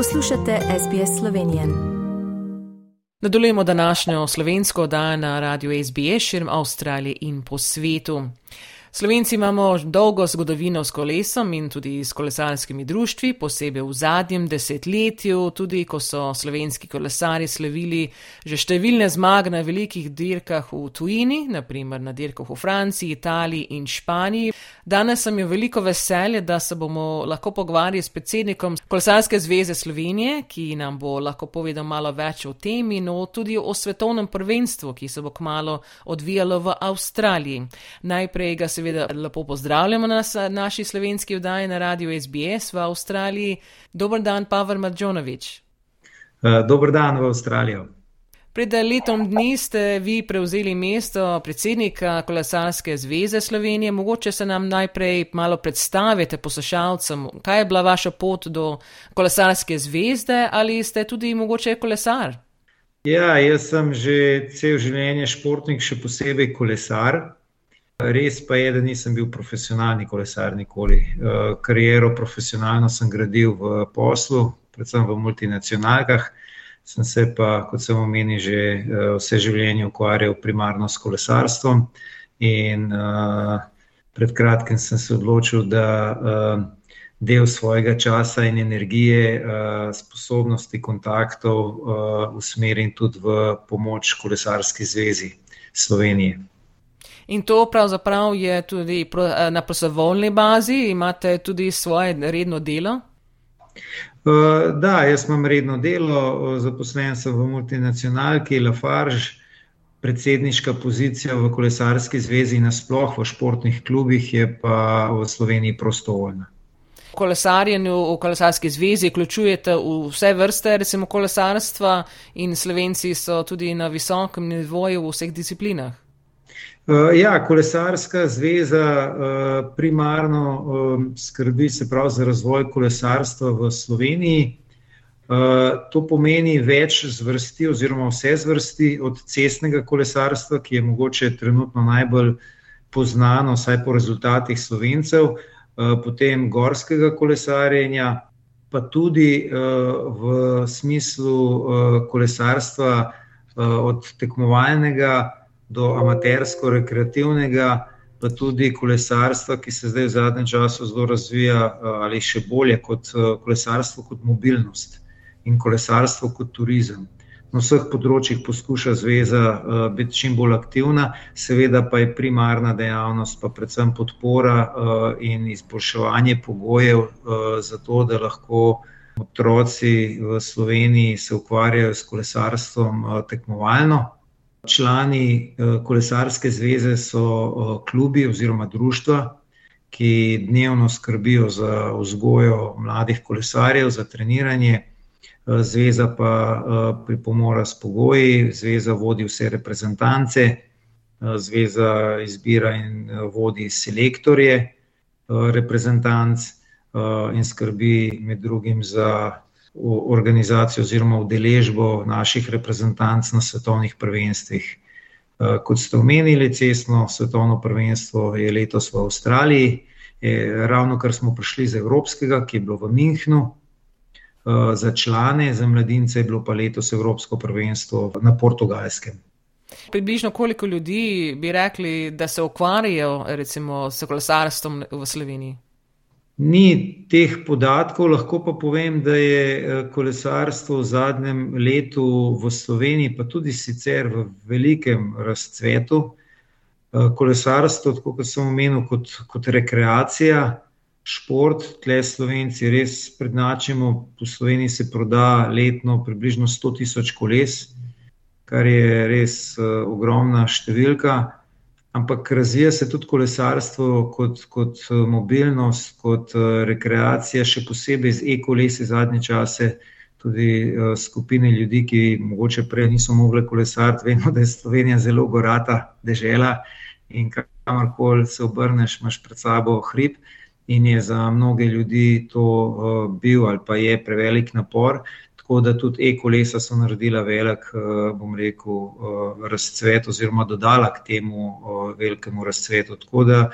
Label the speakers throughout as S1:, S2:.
S1: Poslušate SBS Slovenije.
S2: Nadaljujemo današnjo slovensko oddajo na radiju SBS širom Avstralije in po svetu. Slovenci imamo dolgo zgodovino s kolesom in tudi s kolesarskimi društvi, posebej v zadnjem desetletju, tudi ko so slovenski kolesari slavili že številne zmage na velikih dirkah v tujini, naprimer na dirkah v Franciji, Italiji in Španiji. Danes sem jo veliko veselje, da se bomo lahko pogovarjali s predsednikom Kolesarske zveze Slovenije, ki nam bo lahko povedal malo več o tem in o tudi o svetovnem prvenstvu, ki se bo kmalo odvijalo v Avstraliji. Najprej ga seveda lepo pozdravljamo na naši slovenski vdaji na radiju SBS v Avstraliji. Dobr dan, Pavel Madžonovič.
S3: Uh, Dobr dan v Avstralijo.
S2: Pred letom dni ste vi prevzeli mesto predsednika Kolesarske zveze Slovenije. Mogoče se nam najprej malo predstavite poslušalcem, kaj je bila vaša pot do Kolesarske zvezde ali ste tudi mogoče kolesar?
S3: Ja, jaz sem že cel življenje športnik, še posebej kolesar. Res pa je, da nisem bil profesionalni kolesar nikoli. Eh, kariero profesionalno sem gradil v poslu, predvsem v multinacionalkah. Sem se pa, kot sem omenil, že eh, vse življenje ukvarjal primarno s kolesarstvom. In uh, pred kratkim sem se odločil, da uh, del svojega časa in energije, uh, sposobnosti, kontaktov uh, usmerim tudi v pomoč Kolesarski zvezi Slovenije.
S2: In to pravzaprav je tudi na prostovoljni bazi, imate tudi svoje redno delo?
S3: Uh, da, jaz imam redno delo, zaposlen sem v multinacionalki Lafarge, predsedniška pozicija v kolesarski zvezi, nasploh v športnih klubih, je pa v Sloveniji prostovoljna.
S2: V kolesarjenju, v kolesarski zvezi, vključujete vse vrste, recimo kolesarstva, in slovenci so tudi na visokem nivoju v vseh disciplinah.
S3: Uh, ja, kolesarska zveza uh, primarno um, skrbi se prav za razvoj kolesarstva v Sloveniji. To pomeni več zvrsti oziroma vse zvrsti od cestnega kolesarstva, ki je mogoče trenutno najbolj poznano, vsaj po rezultatih slovencev, potem gorskega kolesarjenja, pa tudi v smislu kolesarstva od tekmovalnega do amatersko-rekreativnega, pa tudi kolesarstva, ki se zdaj v zadnjem času zelo razvija, eh, ali še bolje kot eh, kolesarstvo, kot mobilnost in kolesarstvo kot turizem. Na vseh področjih poskuša zveza uh, biti čim bolj aktivna, seveda pa je primarna dejavnost, pa predvsem podpora in izboljševanje pogojev za to, da lahko otroci v Sloveniji se ukvarjajo s kolesarstvom tekmovalno, Člani eh, kolesarske zveze so eh, klubi oziroma društva, ki dnevno skrbijo za vzgojo mladih kolesarjev, za treniranje. Eh, zveza pa pripomora s pogoji, zveza vodi vse reprezentance, zveza izbira in vodi selektorje reprezentanc in skrbi med drugim za organizacijo oziroma udeležbo naših reprezentanc na svetovnih prvenstvih. Eh, kot ste omenili, cestno svetovno prvenstvo je letos v Avstraliji, ravno kar smo prišli iz Evropskega, ki je bilo v Münchnu. Eh, za člane, za mladince je bilo pa letos Evropsko prvenstvo na portugalskem.
S2: Približno koliko ljudi bi rekli, da se ukvarjajo recimo s kolesarstvom v Sloveniji?
S3: Ni teh podatkov, lahko pa povem, da je eh, kolesarstvo v zadnjem letu v Sloveniji, pa tudi sicer v velikem razcvetu. Eh, kolesarstvo, kot sem omenil, kot, kot rekreacija, šport, tle Slovenci res prednačimo. Po Sloveniji se proda letno približno 100 tisoč koles, kar je res uh, ogromna številka. Ampak razvija se tudi kolesarstvo kot, kot eh, mobilnost, kot uh, rekreacija, še posebej z e-kolesi zadnje čase. Tudi uh, skupine ljudi, ki morda prej niso mogli kolesariti, vemo, da je Slovenija zelo gorata država in kamorkoli se obrneš, imaš pred sabo hrib. In je za mnoge ljudi to uh, bil ali pa je prevelik napor. Tako da tudi e-kolesa so naredila velik, eh, bom rekel, eh, razcvet, oziroma dodala k temu eh, velikemu razcvetu. Tako da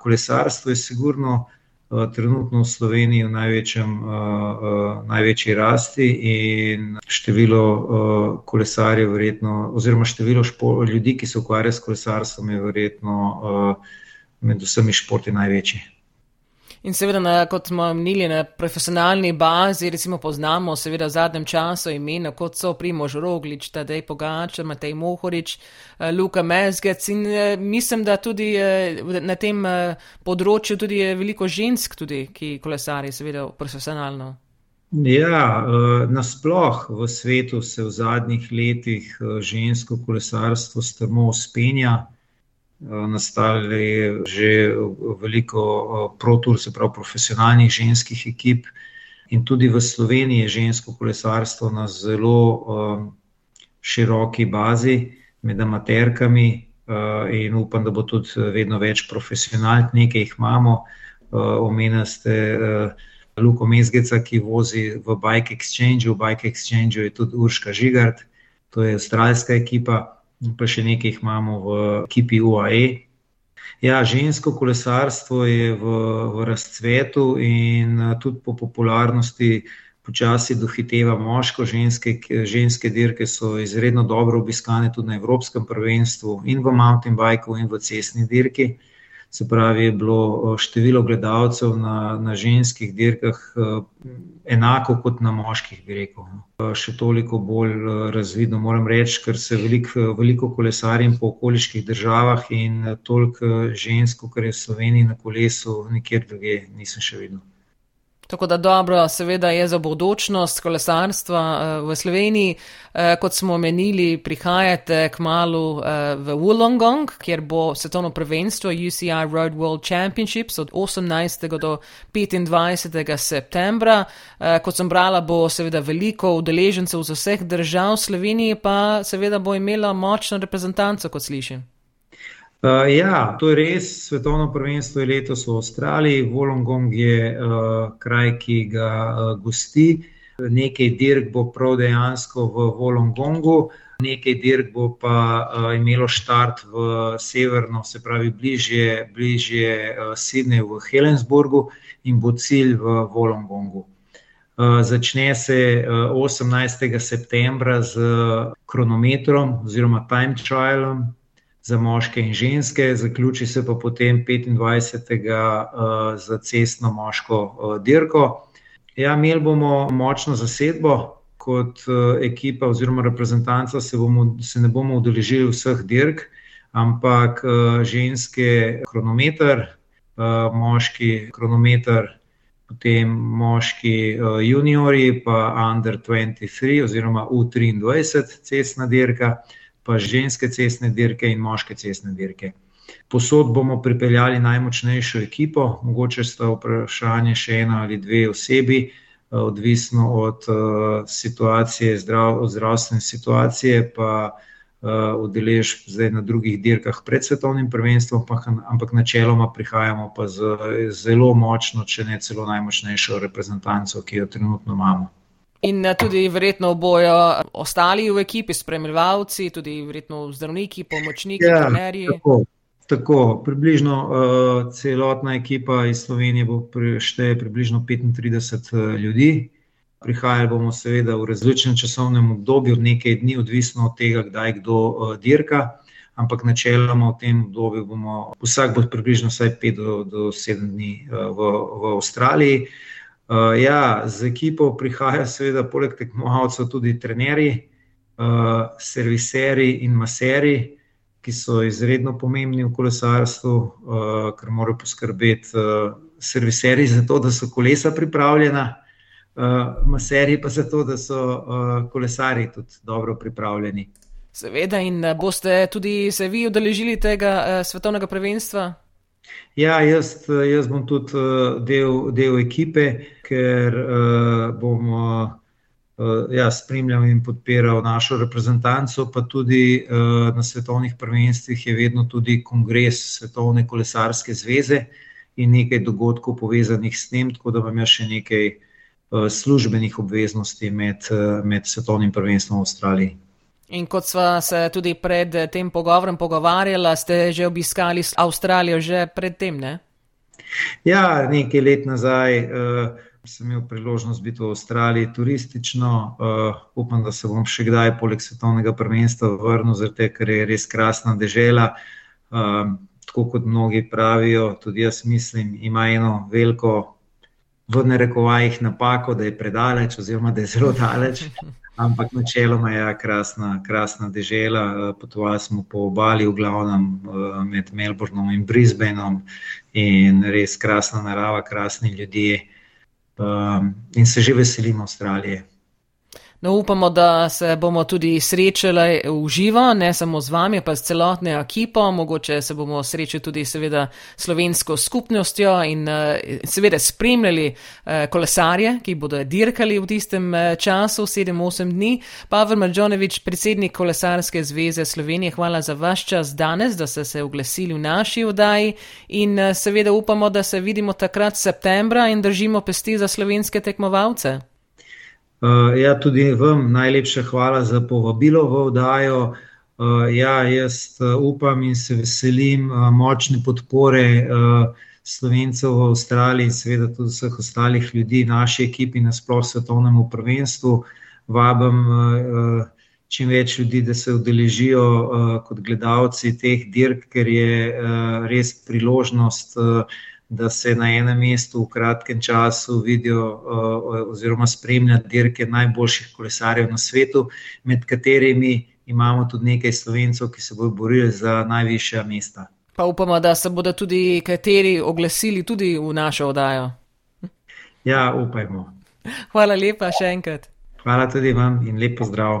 S3: kolesarstvo je sigurno trenutno v Sloveniji v največjem, največji rasti in število kolesarjev, verjetno, oziroma število ljudi, ki se ukvarjajo s kolesarstvom, je verjetno med vsemi športi največji.
S2: In seveda, na, kot smo omenili, na profesionalni bazi, recimo poznamo seveda v zadnjem času imena, kot so Primož Roglič, Tadej Pogača, Matej Mohorič, eh, Luka Mezgec in eh, mislim, da tudi eh, na tem področju tudi je veliko žensk, tudi, ki kolesari seveda profesionalno.
S3: Ja, nasploh v svetu se v zadnjih letih žensko kolesarstvo strmo uspenja nastali že veliko protur, se pravi profesionalnih ženskih ekip. In tudi v Sloveniji je žensko kolesarstvo na zelo široki bazi med amaterkami in upam, da bo tudi vedno več profesionalk, nekaj jih imamo. Omenili ste Luko Mezgeca, ki vozi v Bike Exchange, v Bike Exchange je tudi Urška Žigart, to je avstralska ekipa pa še nekaj imamo v ekipi UAE. Ja, žensko kolesarstvo je v, v razcvetu in tudi po popularnosti počasi dohiteva moško. Ženske, ženske dirke so izredno dobro obiskane tudi na Evropskem prvenstvu in v mountain bikeu in v cestni dirki. Se pravi, je bilo eh, število gledalcev na, na ženskih dirkah eh, enako kot na moških, bi rekel. No. Eh, še toliko bolj razvidno, moram reči, ker se veliko, veliko kolesarjem po okoliških državah in toliko žensk, kar je v Sloveniji na kolesu, nikjer druge nisem še videl.
S2: Tako da dobro, seveda je za bodočnost kolesarstva uh, v Sloveniji. Uh, kot smo omenili, prihajate k malu uh, v Wollongong, kjer bo svetovno prvenstvo UCI Road World Championships od 18. do 25. septembra. Kot sem brala, bo seveda veliko udeležencev z vseh držav, Sloveniji pa seveda bo imela močno reprezentanco, kot slišim.
S3: Uh, ja, to je res. Svetovno prvenstvo je letos v Avstraliji, Volongong je uh, kraj, ki ga uh, gosti. Nekaj dirk bo prav dejansko v Volongongu, nekaj dirk bo pa uh, imelo štart v severno, se pravi, bližje, bližje uh, Sydneyju v Helensburgu in bo cilj v Volongongu. Uh, začne se uh, 18. septembra z kronometrom oziroma time trialom, za moške in ženske, zaključi se pa potem 25. za cestno moško dirko. Ja, imeli bomo močno zasedbo. Kot ekipa oziroma reprezentanca se, bomo, se ne bomo udeležili vseh dirk, ampak ženske kronometer, moški kronometer, potem moški juniori, pa under 23 oziroma U23 cestna dirka pa ženske cestne dirke in moške cestne dirke. Posod bomo pripeljali najmočnejšo ekipo, mogoče sta vprašanje še ena ali dve osebi, eh, odvisno od uh, situacije, zdrav, od zdravstvene situacije, pa uh, udeležb zdaj na drugih dirkah pred svetovnim prvenstvom, pa, ampak načeloma prihajamo pa z zelo močno, če ne celo najmočnejšo reprezentanco, ki jo trenutno imamo.
S2: In eh, tudi verjetno bojo ostali v ekipi, spremljevalci, tudi verjetno zdravniki, pomočniki, ja, trenerji.
S3: Tako, tako, približno uh, celotna ekipa iz Slovenije bo šteje približno 35 uh, eh, ljudi. Prihajali bomo seveda v različnem časovnem obdobju, nekaj dni, odvisno od tega, kdaj kdo uh, dirka, ampak načeloma v tem obdobju bomo, vsak bo približno 5 do, do 7 dni uh, v, v Avstraliji. Uh, ja, z ekipo prihajajo, seveda, poleg tekmovalcev, tudi trenerji, uh, serviserji in maseri, ki so izredno pomembni v kolesarstvu, uh, ker morajo poskrbeti uh, serviserji za to, da so kolesa pripravljena, uh, maseri pa za to, da so uh, kolesari tudi dobro pripravljeni.
S2: Seveda, in boste tudi se vi udeležili tega uh, svetovnega prvenstva?
S3: Ja, jaz, jaz bom tudi eh, del, del ekipe, ker uh, bom uh, ja, spremljal in podpiral našo reprezentanco, pa tudi uh, na svetovnih prvenstvih je vedno tudi kongres Svetovne kolesarske zveze in nekaj dogodkov povezanih s tem, tako da imam še nekaj uh, službenih obveznosti med, med svetovnim prvenstvom v Avstraliji.
S2: In kot sva se tudi pred tem pogovorom pogovarjala, ste že obiskali Avstralijo že predtem, ne?
S3: Ja, nekaj let nazaj uh, sem imel priložnost biti v Avstraliji turistično. Uh, upam, da se bom še kdaj, poleg svetovnega prvenstva, vrnil, zato ker je res krasna dežela. Uh, tako kot mnogi pravijo, tudi jaz mislim, ima eno veliko, v narekovajih, napako, da je predaleč, oziroma da je zelo daleč. Ampak načeloma je ja, krasna, krasna dežela. Potovali smo po obali, v glavnem med Melbournom in Brisbaneom, in res krasna narava, krasni ljudje. Um, in se že veselimo Avstralije.
S2: No, upamo, da se bomo tudi srečali v živo, ne samo z vami, pa s celotno ekipo. Mogoče se bomo srečali tudi seveda slovensko skupnostjo in eh, seveda spremljali eh, kolesarje, ki bodo dirkali v tistem eh, času, 7-8 dni. Pavel Mađonevič, predsednik Kolesarske zveze Slovenije, hvala za vaš čas danes, da ste se oglasili v naši vdaji in seveda upamo, da se vidimo takrat septembra in držimo pesti za slovenske tekmovalce.
S3: Uh, ja, tudi vam najlepša hvala za povabilo v oddajo. Uh, ja, jaz uh, upam in se veselim uh, močne podpore slovencev v Avstraliji in seveda tudi vseh ostalih ljudi, naši ekipi na splošno svetovnemu prvenstvu. Vabim čim več ljudi, da se udeležijo kot gledalci teh dirk, ker je res priložnost. Da se na enem mestu v kratkem času vidijo oziroma spremljajo dirke najboljših kolesarjev na svetu, med katerimi imamo tudi nekaj slovencev, ki se bodo borili za najvišja mesta.
S2: Pa upamo, da se bodo tudi kateri oglasili tudi v našo oddajo.
S3: Ja, upajmo.
S2: Hvala lepa še enkrat.
S3: Hvala tudi vam in lepo zdrav.